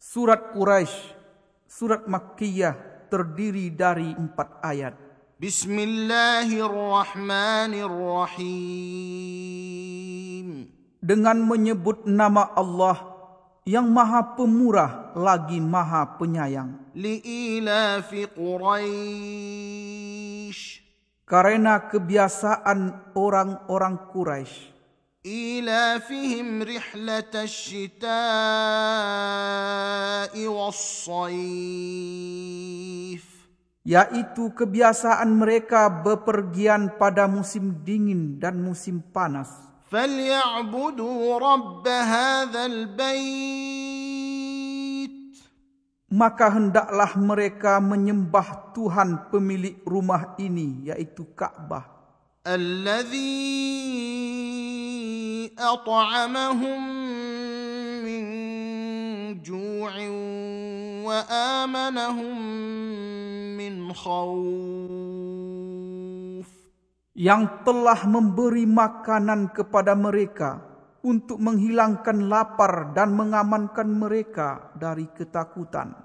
Surat Quraisy, surat Makkiyah terdiri dari empat ayat. Bismillahirrahmanirrahim. Dengan menyebut nama Allah yang maha pemurah lagi maha penyayang. Li'ilafi Quraisy. Karena kebiasaan orang-orang Quraisy. إيلافهم رحلة الشتاء والصيف yaitu kebiasaan mereka bepergian pada musim dingin dan musim panas. فَلْيَعْبُدُوا رَبَّ هَذَا الْبَيْتِ Maka hendaklah mereka menyembah Tuhan pemilik rumah ini, yaitu Ka'bah. الذي أطعمهم من جوع وآمنهم من خوف yang telah memberi makanan kepada mereka untuk menghilangkan lapar dan mengamankan mereka dari ketakutan.